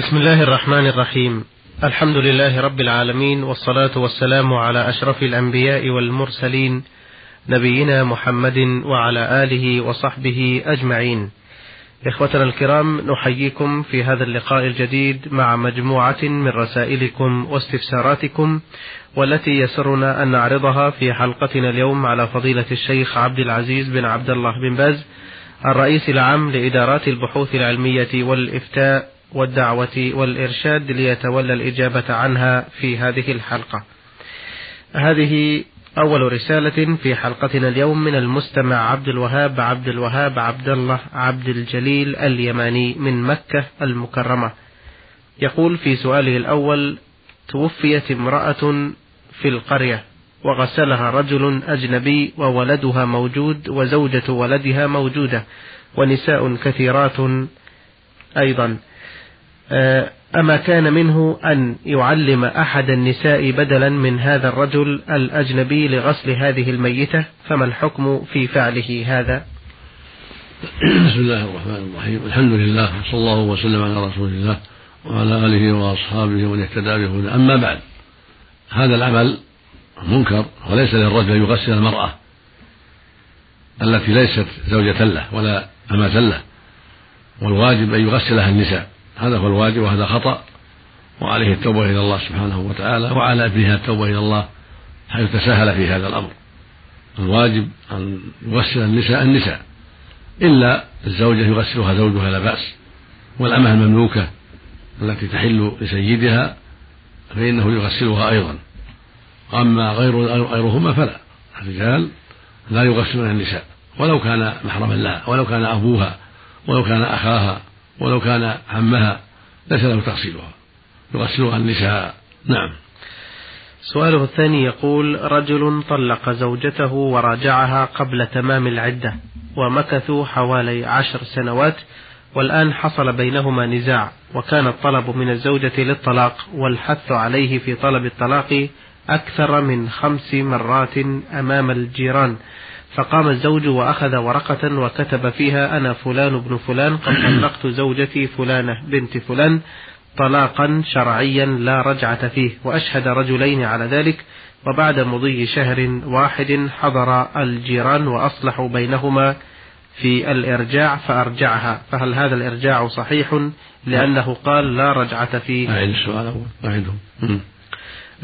بسم الله الرحمن الرحيم. الحمد لله رب العالمين والصلاة والسلام على أشرف الأنبياء والمرسلين نبينا محمد وعلى آله وصحبه أجمعين. إخوتنا الكرام نحييكم في هذا اللقاء الجديد مع مجموعة من رسائلكم واستفساراتكم والتي يسرنا أن نعرضها في حلقتنا اليوم على فضيلة الشيخ عبد العزيز بن عبد الله بن باز الرئيس العام لإدارات البحوث العلمية والإفتاء والدعوة والإرشاد ليتولى الإجابة عنها في هذه الحلقة. هذه أول رسالة في حلقتنا اليوم من المستمع عبد الوهاب عبد الوهاب عبد الله عبد الجليل اليماني من مكة المكرمة. يقول في سؤاله الأول: توفيت امرأة في القرية وغسلها رجل أجنبي وولدها موجود وزوجة ولدها موجودة ونساء كثيرات أيضا أما كان منه أن يعلم أحد النساء بدلا من هذا الرجل الأجنبي لغسل هذه الميتة فما الحكم في فعله هذا؟ بسم الله الرحمن الرحيم. الحمد لله وصلى الله وسلم على رسول الله وعلى آله وأصحابه ومن اهتدى به أما بعد هذا العمل منكر وليس للرجل أن يغسل المرأة التي ليست زوجة له ولا أمة له والواجب أن يغسلها النساء. هذا هو الواجب وهذا خطأ. وعليه التوبة إلى الله سبحانه وتعالى وعلى ابنها التوبة إلى الله حيث تساهل في هذا الأمر. الواجب أن يغسل النساء النساء إلا الزوجة يغسلها زوجها لا بأس. والأمة المملوكة التي تحل لسيدها فإنه يغسلها أيضا. أما غير غيرهما فلا. الرجال لا يغسلون النساء ولو كان محرما لها ولو كان أبوها ولو كان أخاها. ولو كان عمها ليس له تغسيلها يغسلها النساء. نعم. سؤاله الثاني يقول رجل طلق زوجته وراجعها قبل تمام العدة ومكثوا حوالي عشر سنوات والآن حصل بينهما نزاع وكان الطلب من الزوجة للطلاق والحث عليه في طلب الطلاق أكثر من خمس مرات أمام الجيران. فقام الزوج وأخذ ورقة وكتب فيها أنا فلان بن فلان قد طلقت زوجتي فلانة بنت فلان طلاقا شرعيا لا رجعة فيه وأشهد رجلين على ذلك وبعد مضي شهر واحد حضر الجيران وأصلحوا بينهما في الإرجاع فأرجعها. فهل هذا الإرجاع صحيح؟ لأنه قال لا رجعة فيه. أعيد السؤال أول أعيده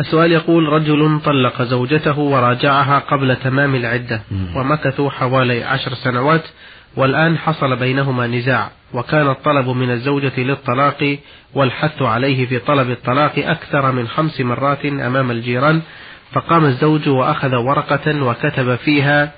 السؤال يقول رجل طلق زوجته وراجعها قبل تمام العدة ومكثوا حوالي عشر سنوات والآن حصل بينهما نزاع وكان الطلب من الزوجة للطلاق والحث عليه في طلب الطلاق أكثر من خمس مرات أمام الجيران فقام الزوج وأخذ ورقة وكتب فيها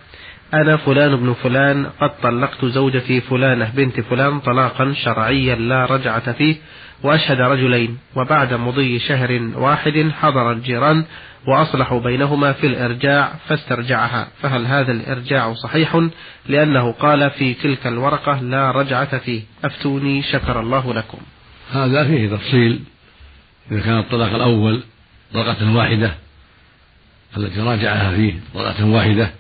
أنا فلان بن فلان قد طلقت زوجتي فلانة بنت فلان طلاقا شرعيا لا رجعة فيه وأشهد رجلين وبعد مضي شهر واحد حضر الجيران وأصلحوا بينهما في الإرجاع فاسترجعها. فهل هذا الإرجاع صحيح؟ لأنه قال في تلك الورقة لا رجعة فيه. أفتوني شكر الله لكم. هذا فيه تفصيل. إذا كان الطلاق الأول طلقة واحدة التي راجعها فيه طلقة واحدة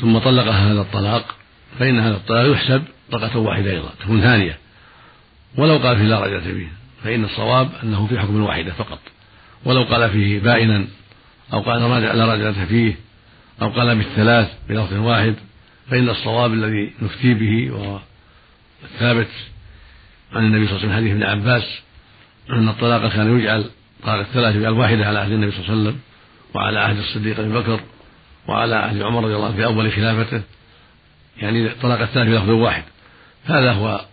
ثم طلقها هذا الطلاق فإن هذا الطلاق يحسب طلقة واحدة أيضا تكون ثانية. ولو قال فيه لا رجعة فيه. فإن الصواب أنه في حكم واحدة فقط. ولو قال فيه بائنا أو قال لا رجعة فيه أو قال بالثلاث بلفظ واحد فإن الصواب الذي نفتي به وهو الثابت عن النبي صلى الله عليه وسلم حديث ابن عباس أن الطلاق كان يجعل طلاق الثلاث يجعل واحدة على عهد النبي صلى الله عليه وسلم وعلى عهد الصديق أبي بكر وعلى عهد عمر رضي الله عنه في أول خلافته. يعني طلاق الثلاث بلفظ واحد. هذا هو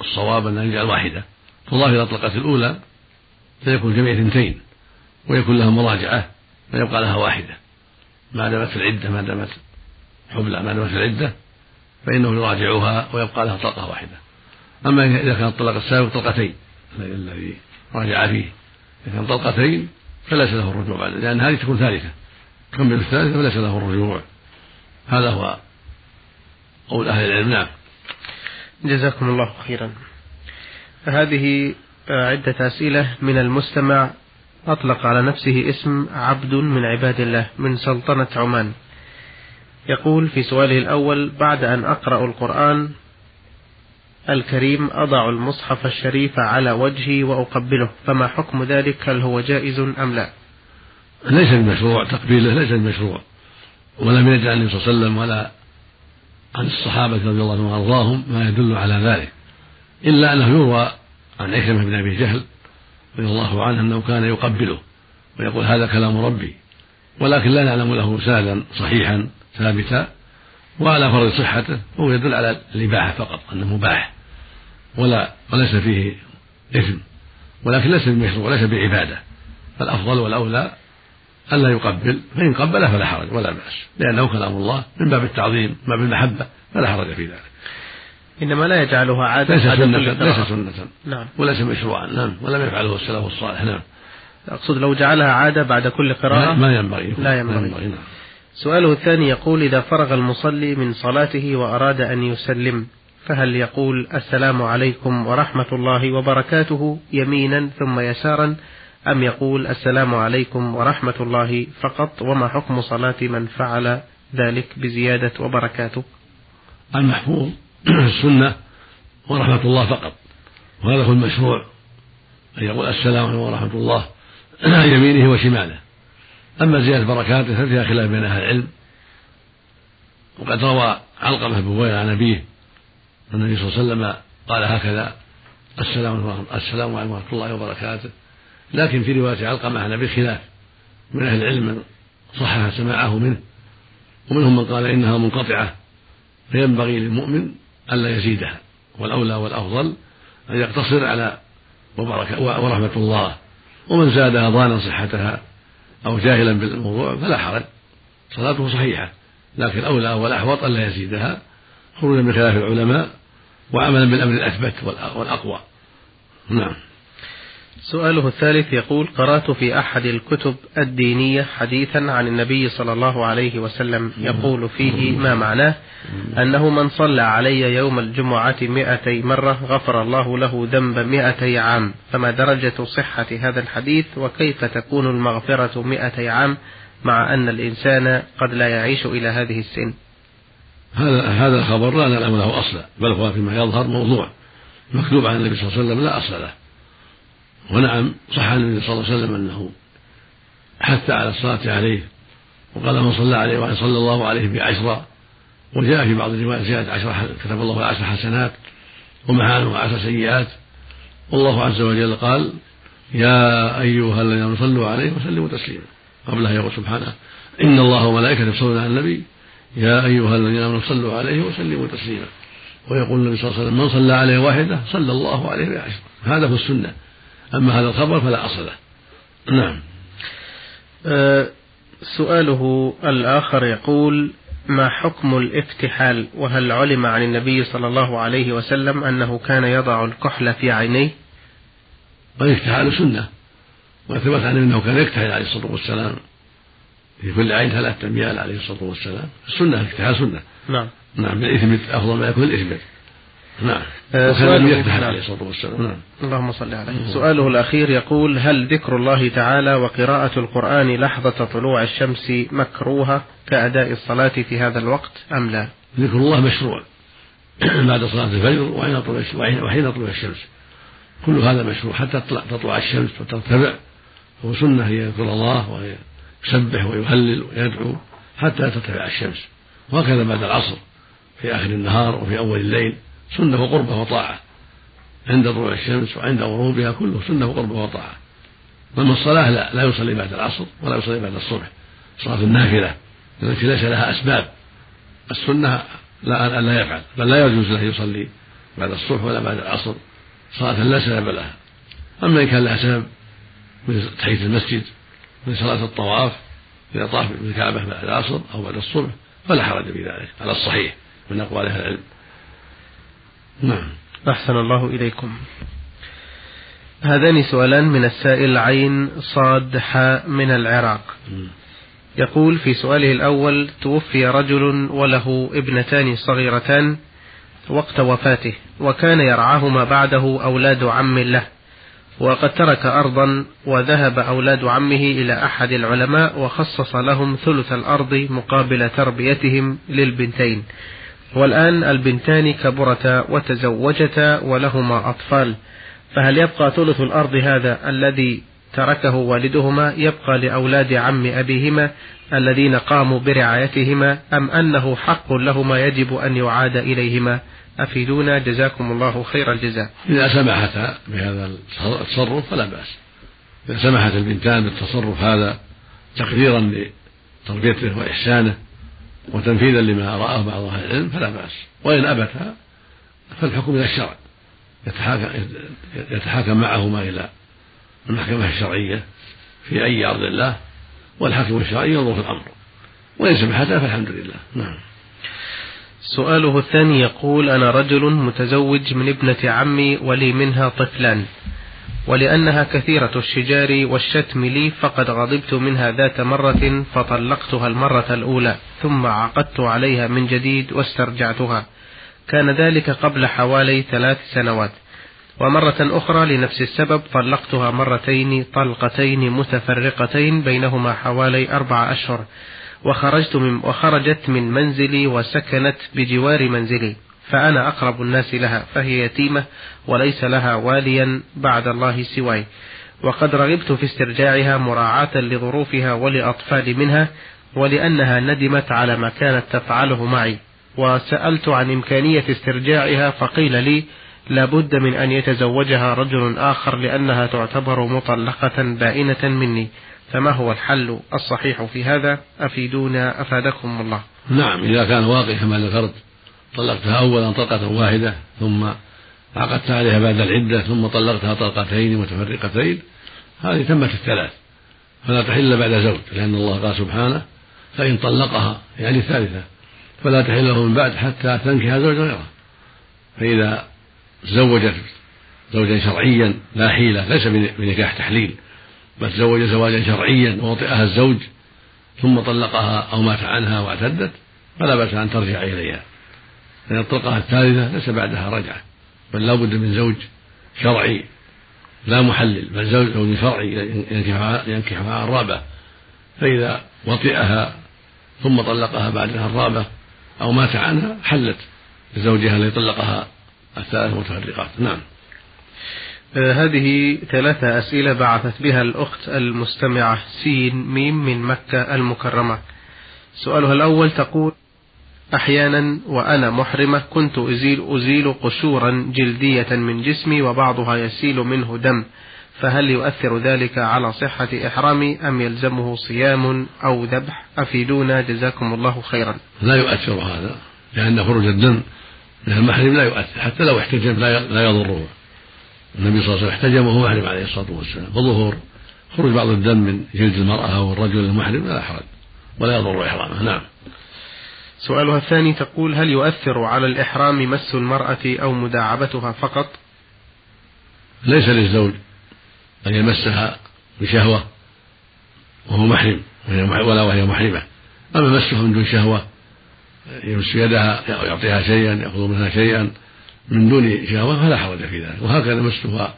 الصواب أن يجعل واحدة. تضاف إلى الطلقة الأولى فيكون جميع اثنتين ويكون لها مراجعة فيبقى لها واحدة. ما دامت العدة ما دامت حبلى ما دامت العدة فإنه يراجعها ويبقى لها طلقة واحدة. أما إذا كان الطلاق السابق طلقتين الذي راجع فيه. إذا كان طلقتين فليس له الرجوع بعد لأن هذه تكون ثالثة. تكمل الثالثة فليس له الرجوع. هذا هو قول أهل العلم. نعم. جزاكم الله خيرا. هذه عدة أسئلة من المستمع. أطلق على نفسه اسم عبد من عباد الله من سلطنة عمان. يقول في سؤاله الأول بعد أن أقرأ القرآن الكريم أضع المصحف الشريف على وجهي وأقبله. فما حكم ذلك؟ هل هو جائز أم لا؟ ليس بمشروع تقبيله ليس بمشروع ولم يجعل النبي صلى الله عليه وسلم ولا عن الصحابة رضي الله عنهم وأرضاهم ما يدل على ذلك. إلا أنه يروى عن عكرمة بن أبي جهل رضي الله عنه أنه كان يقبله ويقول هذا كلام ربي ولكن لا نعلم له سندا صحيحا ثابتا وعلى فرض صحته هو يدل على الإباحة فقط أنه مباح ولا وليس فيه إثم ولكن ليس بمشروع وليس بعبادة فالأفضل والأولى ألا يقبل فإن قبله فلا حرج ولا بأس لأنه كلام الله من باب التعظيم من باب المحبة فلا حرج في ذلك. إنما لا يجعلها عادة ليس سنة ليس سنة. نعم. وليس مشروعا. نعم. ولم يفعله السلف الصالح. نعم. أقصد لو جعلها عادة بعد كل قراءة ما ينبغي. لا ينبغي, لا ينبغي. نعم. سؤاله الثاني يقول إذا فرغ المصلي من صلاته وأراد أن يسلم فهل يقول السلام عليكم ورحمة الله وبركاته يمينا ثم يسارا أم يقول السلام عليكم ورحمة الله فقط وما حكم صلاة من فعل ذلك بزيادة وبركاته؟ المحفوظ السنة ورحمة الله فقط. وهذا هو المشروع. أن يقول السلام عليكم ورحمة الله يمينه وشماله. أما زيادة بركاته ففيها خلاف بين أهل العلم. وقد روى علقمة بن بوير عن أبيه النبي صلى الله عليه وسلم قال هكذا السلام السلام عليكم ورحمة الله وبركاته. لكن في رواية علقمة عن أبي خلاف من أهل العلم من صحح سماعه منه. ومنهم من قال إنها منقطعة فينبغي للمؤمن ألا يزيدها والأولى والأفضل أن يقتصر على وبركة ورحمة الله. ومن زادها ظانا صحتها أو جاهلا بالموضوع فلا حرج صلاته صحيحة. لكن الأولى والأحوط ألا يزيدها خروجا من خلاف العلماء وعملا بالأمر الأثبت والأقوى. نعم. سؤاله الثالث يقول قرأت في أحد الكتب الدينية حديثا عن النبي صلى الله عليه وسلم يقول فيه ما معناه؟ أنه من صلى علي يوم الجمعة مئتي مرة غفر الله له ذنب مئتي عام فما درجة صحة هذا الحديث؟ وكيف تكون المغفرة مئتي عام مع أن الإنسان قد لا يعيش إلى هذه السن؟ هذا هذا الخبر لا نعلم له أصلا بل هو فيما يظهر موضوع مكتوب عن النبي صلى الله عليه وسلم لا أصل له. ونعم صح عن النبي صلى الله عليه وسلم أنه حث على الصلاة عليه وقال من صلى عليه وأن صلى الله عليه بعشرة وجاء في بعض الروايات زيادة عشر كتب الله عشر حسنات عنه عشر سيئات والله عز وجل قال يا أيها الذين صلوا عليه وسلموا تسليما قبلها يقول سبحانه إن الله وملائكته يصلون على النبي يا أيها الذين آمنوا صلوا عليه وسلموا تسليما ويقول النبي صلى الله عليه وسلم من صلى عليه واحدة صلى الله عليه بعشرة هذا هو السنة. أما هذا الخبر فلا أصل له. نعم. أه سؤاله الآخر يقول ما حكم الافتحال وهل علم عن النبي صلى الله عليه وسلم أنه كان يضع الكحل في عينيه؟ والافتحال سنة. وثبت عنه أنه كان يكتحل عليه الصلاة والسلام. في كل عين ثلاث أميال عليه الصلاة والسلام. السنة الافتحال سنة. نعم. نعم بالإثم أفضل ما يكون الإثم. نعم. آه سؤاله يفتح عليه الصلاة والسلام نعم. اللهم صل عليه سؤاله الأخير يقول هل ذكر الله تعالى وقراءة القرآن لحظة طلوع الشمس مكروهة كأداء الصلاة في هذا الوقت أم لا؟ ذكر الله مشروع. بعد صلاة الفجر وحين طلوع وحين طلوع الشمس. كل هذا مشروع. حتى تطلع, تطلع الشمس وترتفع. هو سنة يذكر الله ويسبح ويهلل ويدعو حتى ترتفع الشمس. وهكذا بعد العصر في آخر النهار وفي أول الليل. سنة وقربة وطاعة. عند طلوع الشمس وعند غروبها كله سنة وقربة وطاعة. أما الصلاة لا لا يصلي بعد العصر ولا يصلي بعد الصبح. صلاة النافلة التي ليس لها أسباب. السنة لا لا يفعل بل لا يجوز له يصلي بعد الصبح ولا بعد العصر. صلاة لا سبب لها. أما إن كان لها سبب من تحية المسجد من صلاة الطواف إذا طاف بالكعبة بعد العصر أو بعد الصبح فلا حرج في ذلك على الصحيح من أقوال أهل العلم. نعم. أحسن الله إليكم. هذان سؤالان من السائل عين صاد حاء من العراق. يقول في سؤاله الأول توفي رجل وله ابنتان صغيرتان وقت وفاته وكان يرعاهما بعده أولاد عم له وقد ترك أرضا وذهب أولاد عمه إلى أحد العلماء وخصص لهم ثلث الأرض مقابل تربيتهم للبنتين. والآن البنتان كبرتا وتزوجتا ولهما أطفال. فهل يبقى ثلث الأرض هذا الذي تركه والدهما يبقى لأولاد عم أبيهما الذين قاموا برعايتهما أم أنه حق لهما يجب أن يعاد إليهما؟ أفيدونا جزاكم الله خير الجزاء. إذا سمحتا بهذا التصرف فلا بأس. إذا سمحت البنتان بالتصرف هذا تقديرا لتربيته وإحسانه وتنفيذا لما رآه بعض أهل العلم فلا بأس. وإن أبتا فالحكم إلى الشرع. يتحاكم, يتحاكم معهما إلى المحكمة الشرعية في أي أرض الله والحاكم الشرعي ينظر في الأمر. وإن سمحتا فالحمد لله. نعم. سؤاله الثاني يقول أنا رجل متزوج من ابنة عمي ولي منها طفلان. ولأنها كثيرة الشجار والشتم لي فقد غضبت منها ذات مرة فطلقتها المرة الأولى ثم عقدت عليها من جديد واسترجعتها. كان ذلك قبل حوالي ثلاث سنوات. ومرة أخرى لنفس السبب طلقتها مرتين طلقتين متفرقتين بينهما حوالي أربع أشهر وخرجت من وخرجت من منزلي وسكنت بجوار منزلي. فأنا أقرب الناس لها فهي يتيمة وليس لها واليا بعد الله سواي. وقد رغبت في استرجاعها مراعاة لظروفها ولأطفال منها ولأنها ندمت على ما كانت تفعله معي. وسألت عن إمكانية استرجاعها فقيل لي لابد من أن يتزوجها رجل آخر لأنها تعتبر مطلقة بائنة مني. فما هو الحل الصحيح في هذا؟ أفيدونا أفادكم الله. نعم إذا كان واقع كما ذكرت. طلقتها أولا طلقة واحدة ثم عقدت عليها بعد العدة ثم طلقتها طلقتين متفرقتين. هذه تمت الثلاث. فلا تحل بعد زوج لأن الله قال سبحانه فإن طلقها يعني الثالثة فلا تحل له من بعد حتى تنكح زوجا غيره. فإذا تزوجت زوجا شرعيا لا حيلة ليس بنكاح تحليل بل تزوج زواجا شرعيا ووطئها الزوج ثم طلقها أو مات عنها واعتدت فلا بأس أن ترجع إليها. لأن الطلقة الثالثة ليس بعدها رجعة بل لا بد من زوج شرعي لا محلل بل زوج شرعي ينكحها الرابة فإذا وطئها ثم طلقها بعدها الرابة أو مات عنها حلت لزوجها الذي طلقها الثلاث متفرقات. نعم. آه هذه ثلاثة أسئلة بعثت بها الأخت المستمعة سين ميم من مكة المكرمة. سؤالها الأول تقول أحيانا وأنا محرمة كنت أزيل أزيل قشورا جلدية من جسمي وبعضها يسيل منه دم فهل يؤثر ذلك على صحة إحرامي أم يلزمه صيام أو ذبح؟ أفيدونا جزاكم الله خيرا. لا يؤثر هذا لأن خروج الدم من المحرم لا يؤثر حتى لو احتجم لا يضره. النبي صلى الله عليه وسلم احتجم وهو محرم عليه الصلاة والسلام. فظهور خروج بعض الدم من جلد المرأة أو الرجل المحرم لا حرج ولا يضر إحرامه. نعم. سؤالها الثاني تقول هل يؤثر على الإحرام مس المرأة أو مداعبتها فقط؟ ليس للزوج أن يمسها بشهوة وهو محرم ولا وهي محرمة. أما مسها من دون شهوة يمس يدها أو يعطيها شيئا يأخذ منها شيئا من دون شهوة فلا حرج في ذلك. وهكذا مسها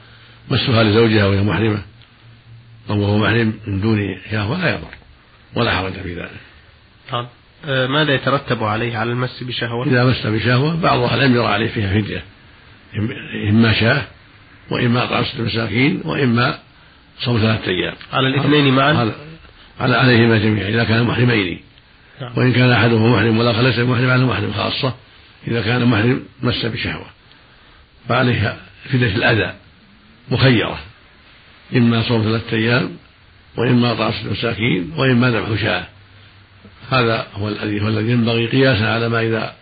مسها لزوجها وهي محرمة أو وهو محرم من دون شهوة لا يضر ولا حرج في ذلك. آه، ماذا يترتب عليه على المس بشهوة؟ إذا مس بشهوة بعض أهل العلم يرى عليه فيها فدية إما شاة وإما إطعام ستة مساكين وإما صوم ثلاثة أيام على الاثنين معا؟ على عليهما جميعا إذا كان محرمين نعم. وإن كان أحدهما محرم والآخر ليس محرم على محرم خاصة إذا كان محرم مس بشهوة فعليها فدية الأذى مخيرة إما صوم ثلاثة أيام وإما إطعام ستة مساكين وإما ذبح شاة هذا هو الذي هو الذي ينبغي قياسا على ما إذا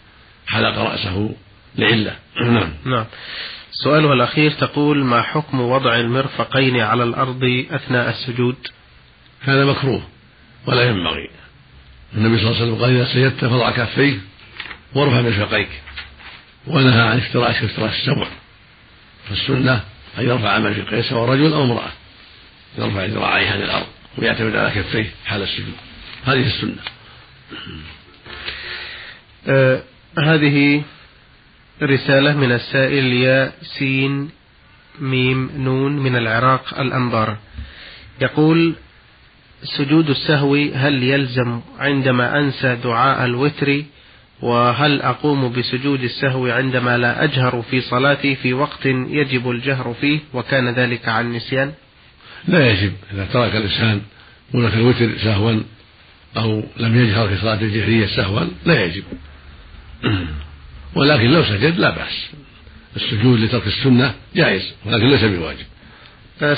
حلق رأسه لعلة. نعم. نعم. سؤالها الأخير تقول ما حكم وضع المرفقين على الأرض أثناء السجود؟ هذا مكروه ولا ينبغي. النبي صلى الله عليه وسلم قال إذا سجدت فضع كفيك وارفع مرفقيك ونهى عن افتراش افتراش السبع. فالسنة أن يرفع مرفقيه سواء رجل أو امرأة يرفع ذراعيه عن الأرض ويعتمد على كفيه حال السجود. هذه السنة. آه هذه رسالة من السائل يا سين ميم نون من العراق الأنبار يقول سجود السهو هل يلزم عندما أنسى دعاء الوتر؟ وهل أقوم بسجود السهو عندما لا أجهر في صلاتي في وقت يجب الجهر فيه؟ وكان ذلك عن نسيان؟ لا يجب. إذا ترك الإنسان سنة الوتر سهوا أو لم يجهر في صلاة الجهرية سهوا لا يجب. ولكن لو سجد لا بأس. السجود لترك السنة جائز ولكن ليس بواجب.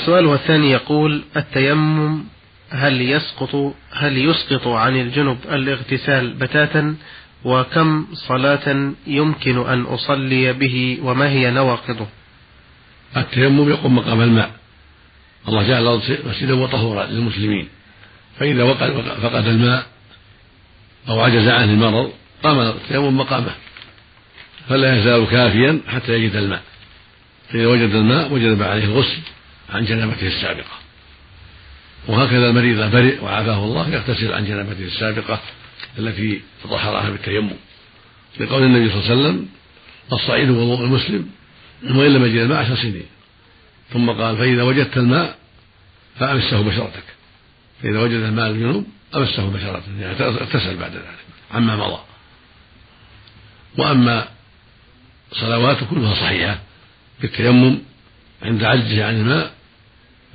سؤاله الثاني يقول التيمم هل يسقط هل يسقط عن الجنب الاغتسال بتاتا؟ وكم صلاة يمكن أن أصلي به وما هي نواقضه؟ التيمم يقوم مقام الماء. الله جعل الأرض مسجدا وطهورا للمسلمين. فإذا فقد الماء أو عجز عنه المرض قام التيمم مقامه. فلا يزال كافيا حتى يجد الماء. فإذا وجد الماء وجب عليه الغسل عن جنابته السابقة. وهكذا المريض برئ وعافاه الله يغتسل عن جنابته السابقة التي تطهرها بالتيمم. لقول النبي صلى الله عليه وسلم الصعيد وضوء المسلم وإن لم يجد الماء عشر سنين. ثم قال فإذا وجدت الماء فأمسه بشرتك. فإذا وجد الماء الجنوب أمسه بشرته يعني اغتسل بعد ذلك عما مضى. وأما صلواته كلها صحيحة بالتيمم عند عجزه عن الماء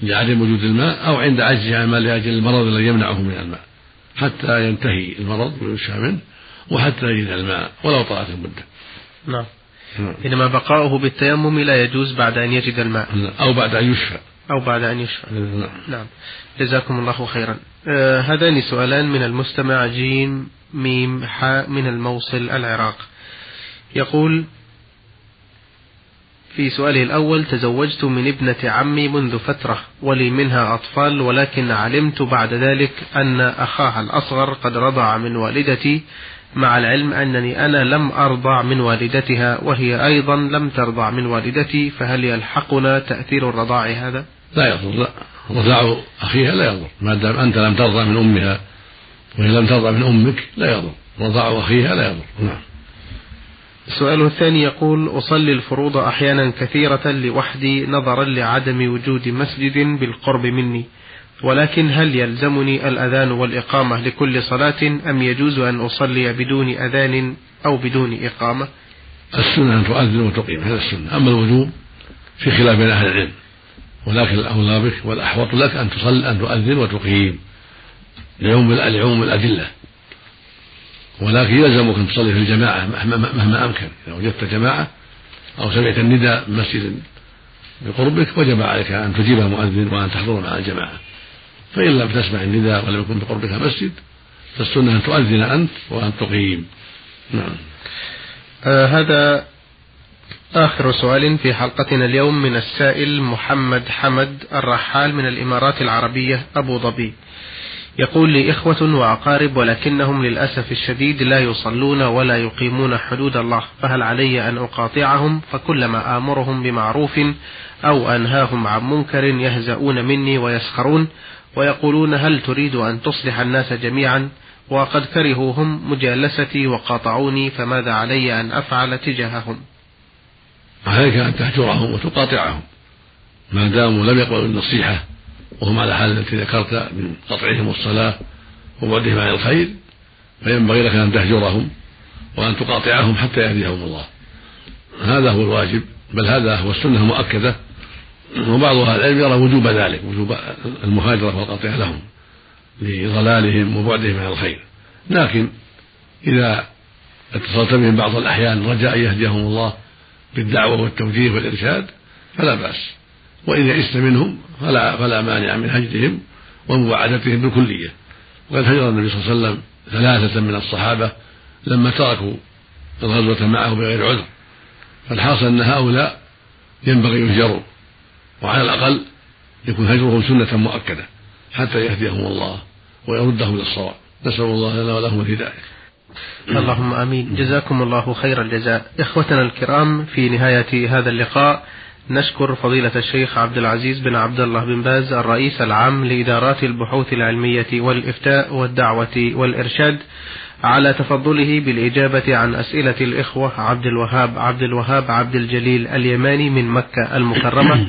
لعدم وجود الماء أو عند عجزه عن الماء لأجل المرض الذي يمنعه من الماء حتى ينتهي المرض ويشفى منه وحتى يجد الماء ولو طالت المدة. نعم. إنما بقاؤه بالتيمم لا يجوز بعد أن يجد الماء. أو بعد أن يشفى. أو بعد أن يشفى نعم, نعم. جزاكم الله خيرا آه هذان سؤالان من المستمع جيم ميم حاء من الموصل العراق يقول في سؤاله الأول تزوجت من ابنة عمي منذ فترة ولي منها أطفال ولكن علمت بعد ذلك أن أخاها الأصغر قد رضع من والدتي مع العلم أنني أنا لم أرضع من والدتها وهي أيضا لم ترضع من والدتي فهل يلحقنا تأثير الرضاع هذا؟ لا يضر لا. رضاع أخيها لا يضر. ما دام أنت لم ترضع من أمها وهي لم ترضع من أمك لا يضر. رضاع أخيها لا يضر. نعم. السؤال الثاني يقول أصلي الفروض أحيانا كثيرة لوحدي نظرا لعدم وجود مسجد بالقرب مني ولكن هل يلزمني الأذان والإقامة لكل صلاة أم يجوز أن أصلي بدون أذان أو بدون إقامة؟ السنة أن تؤذن وتقيم هذا السنة. أما الوجوب في خلاف بين أهل العلم. ولكن الأولى بك والأحوط لك أن تصلي أن تؤذن وتقيم لعموم لعموم الأدلة. ولكن يلزمك أن تصلي في الجماعة مهما أمكن. إذا وجدت جماعة أو سمعت النداء من مسجد بقربك وجب عليك أن تجيب المؤذن وأن تحضر مع الجماعة. فإن لم تسمع النداء ولم يكن بقربك مسجد فالسنة أن تؤذن أنت وأن تقيم. نعم. آه هذا آخر سؤال في حلقتنا اليوم من السائل محمد حمد الرحال من الإمارات العربية أبو ظبي. يقول لي إخوة وأقارب ولكنهم للأسف الشديد لا يصلون ولا يقيمون حدود الله فهل علي أن أقاطعهم؟ فكلما آمرهم بمعروف أو أنهاهم عن منكر يهزؤون مني ويسخرون ويقولون هل تريد أن تصلح الناس جميعا؟ وقد كرهوا هم مجالستي وقاطعوني فماذا علي أن أفعل تجاههم؟ عليك أن تهجرهم وتقاطعهم. ما داموا لم يقبلوا النصيحة وهم على حال التي ذكرت من قطعهم الصلاة وبعدهم عن الخير فينبغي لك أن تهجرهم وأن تقاطعهم حتى يهديهم الله. هذا هو الواجب بل هذا هو السنة المؤكدة وبعض أهل العلم يرى وجوب ذلك وجوب المهاجرة والقطع لهم لضلالهم وبعدهم عن الخير. لكن إذا اتصلت بهم بعض الأحيان رجاء أن يهديهم الله بالدعوة والتوجيه والإرشاد فلا بأس. وإن يئست منهم فلا فلا مانع من هجرهم ومباعدتهم بالكلية. وقد هجر النبي صلى الله عليه وسلم ثلاثة من الصحابة لما تركوا الغزوة معه بغير عذر. فالحاصل أن هؤلاء ينبغي يهجروا وعلى الأقل يكون هجرهم سنة مؤكدة حتى يهديهم الله ويردهم إلى الصواب. نسأل الله لنا ولهم الهداية اللهم آمين. جزاكم الله خير الجزاء. إخوتنا الكرام في نهاية هذا اللقاء نشكر فضيلة الشيخ عبد العزيز بن عبد الله بن باز الرئيس العام لإدارات البحوث العلمية والإفتاء والدعوة والإرشاد على تفضله بالإجابة عن أسئلة الإخوة عبد الوهاب عبد الوهاب عبد الجليل اليماني من مكة المكرمة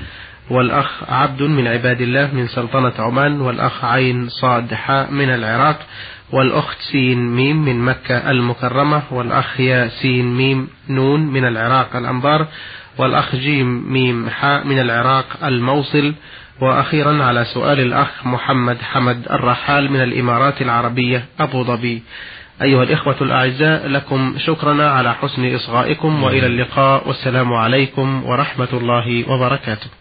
والأخ عبد من عباد الله من سلطنة عمان والأخ عين صاد حاء من العراق والأخت سين ميم من مكة المكرمة والأخ يا سين ميم نون من العراق الأنبار والأخ جيم ميم حاء من العراق الموصل. وأخيرا على سؤال الأخ محمد حمد الرحال من الإمارات العربية أبو ظبي. أيها الإخوة الأعزاء لكم شكرنا على حسن إصغائكم وإلى اللقاء والسلام عليكم ورحمة الله وبركاته.